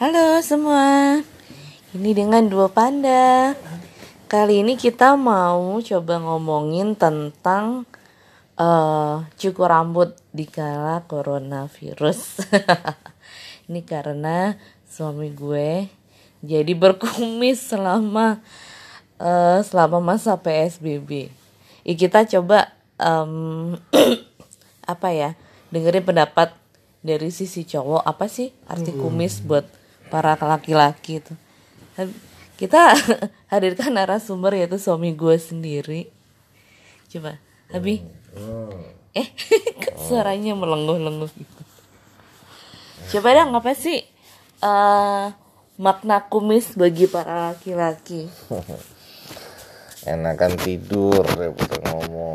Halo semua, ini dengan dua panda. Kali ini kita mau coba ngomongin tentang uh, cukur rambut di kala coronavirus. ini karena suami gue jadi berkumis selama uh, selama masa PSBB. Ya, kita coba um, apa ya dengerin pendapat dari sisi cowok apa sih arti kumis buat para laki-laki itu. Kita hadirkan narasumber yaitu suami gue sendiri. Coba Abi eh suaranya melenguh-lenguh gitu. Coba dong apa sih uh, makna kumis bagi para laki-laki? Enakan tidur daripada ngomong